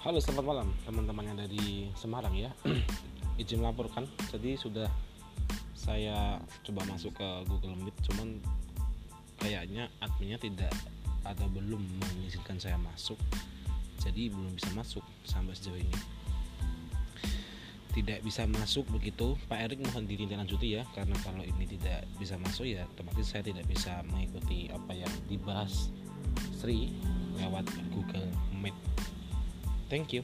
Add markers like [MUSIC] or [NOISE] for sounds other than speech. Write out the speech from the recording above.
Halo selamat malam teman-teman yang dari Semarang ya. [CLEARS THROAT] Izin melaporkan Jadi sudah saya coba masuk ke Google Meet Cuman kayaknya adminnya tidak atau belum mengizinkan saya masuk. Jadi belum bisa masuk sampai sejauh ini. Tidak bisa masuk begitu. Pak Erik mohon ditindaklanjuti ya karena kalau ini tidak bisa masuk ya otomatis saya tidak bisa mengikuti apa yang dibahas Sri lewat Google Thank you.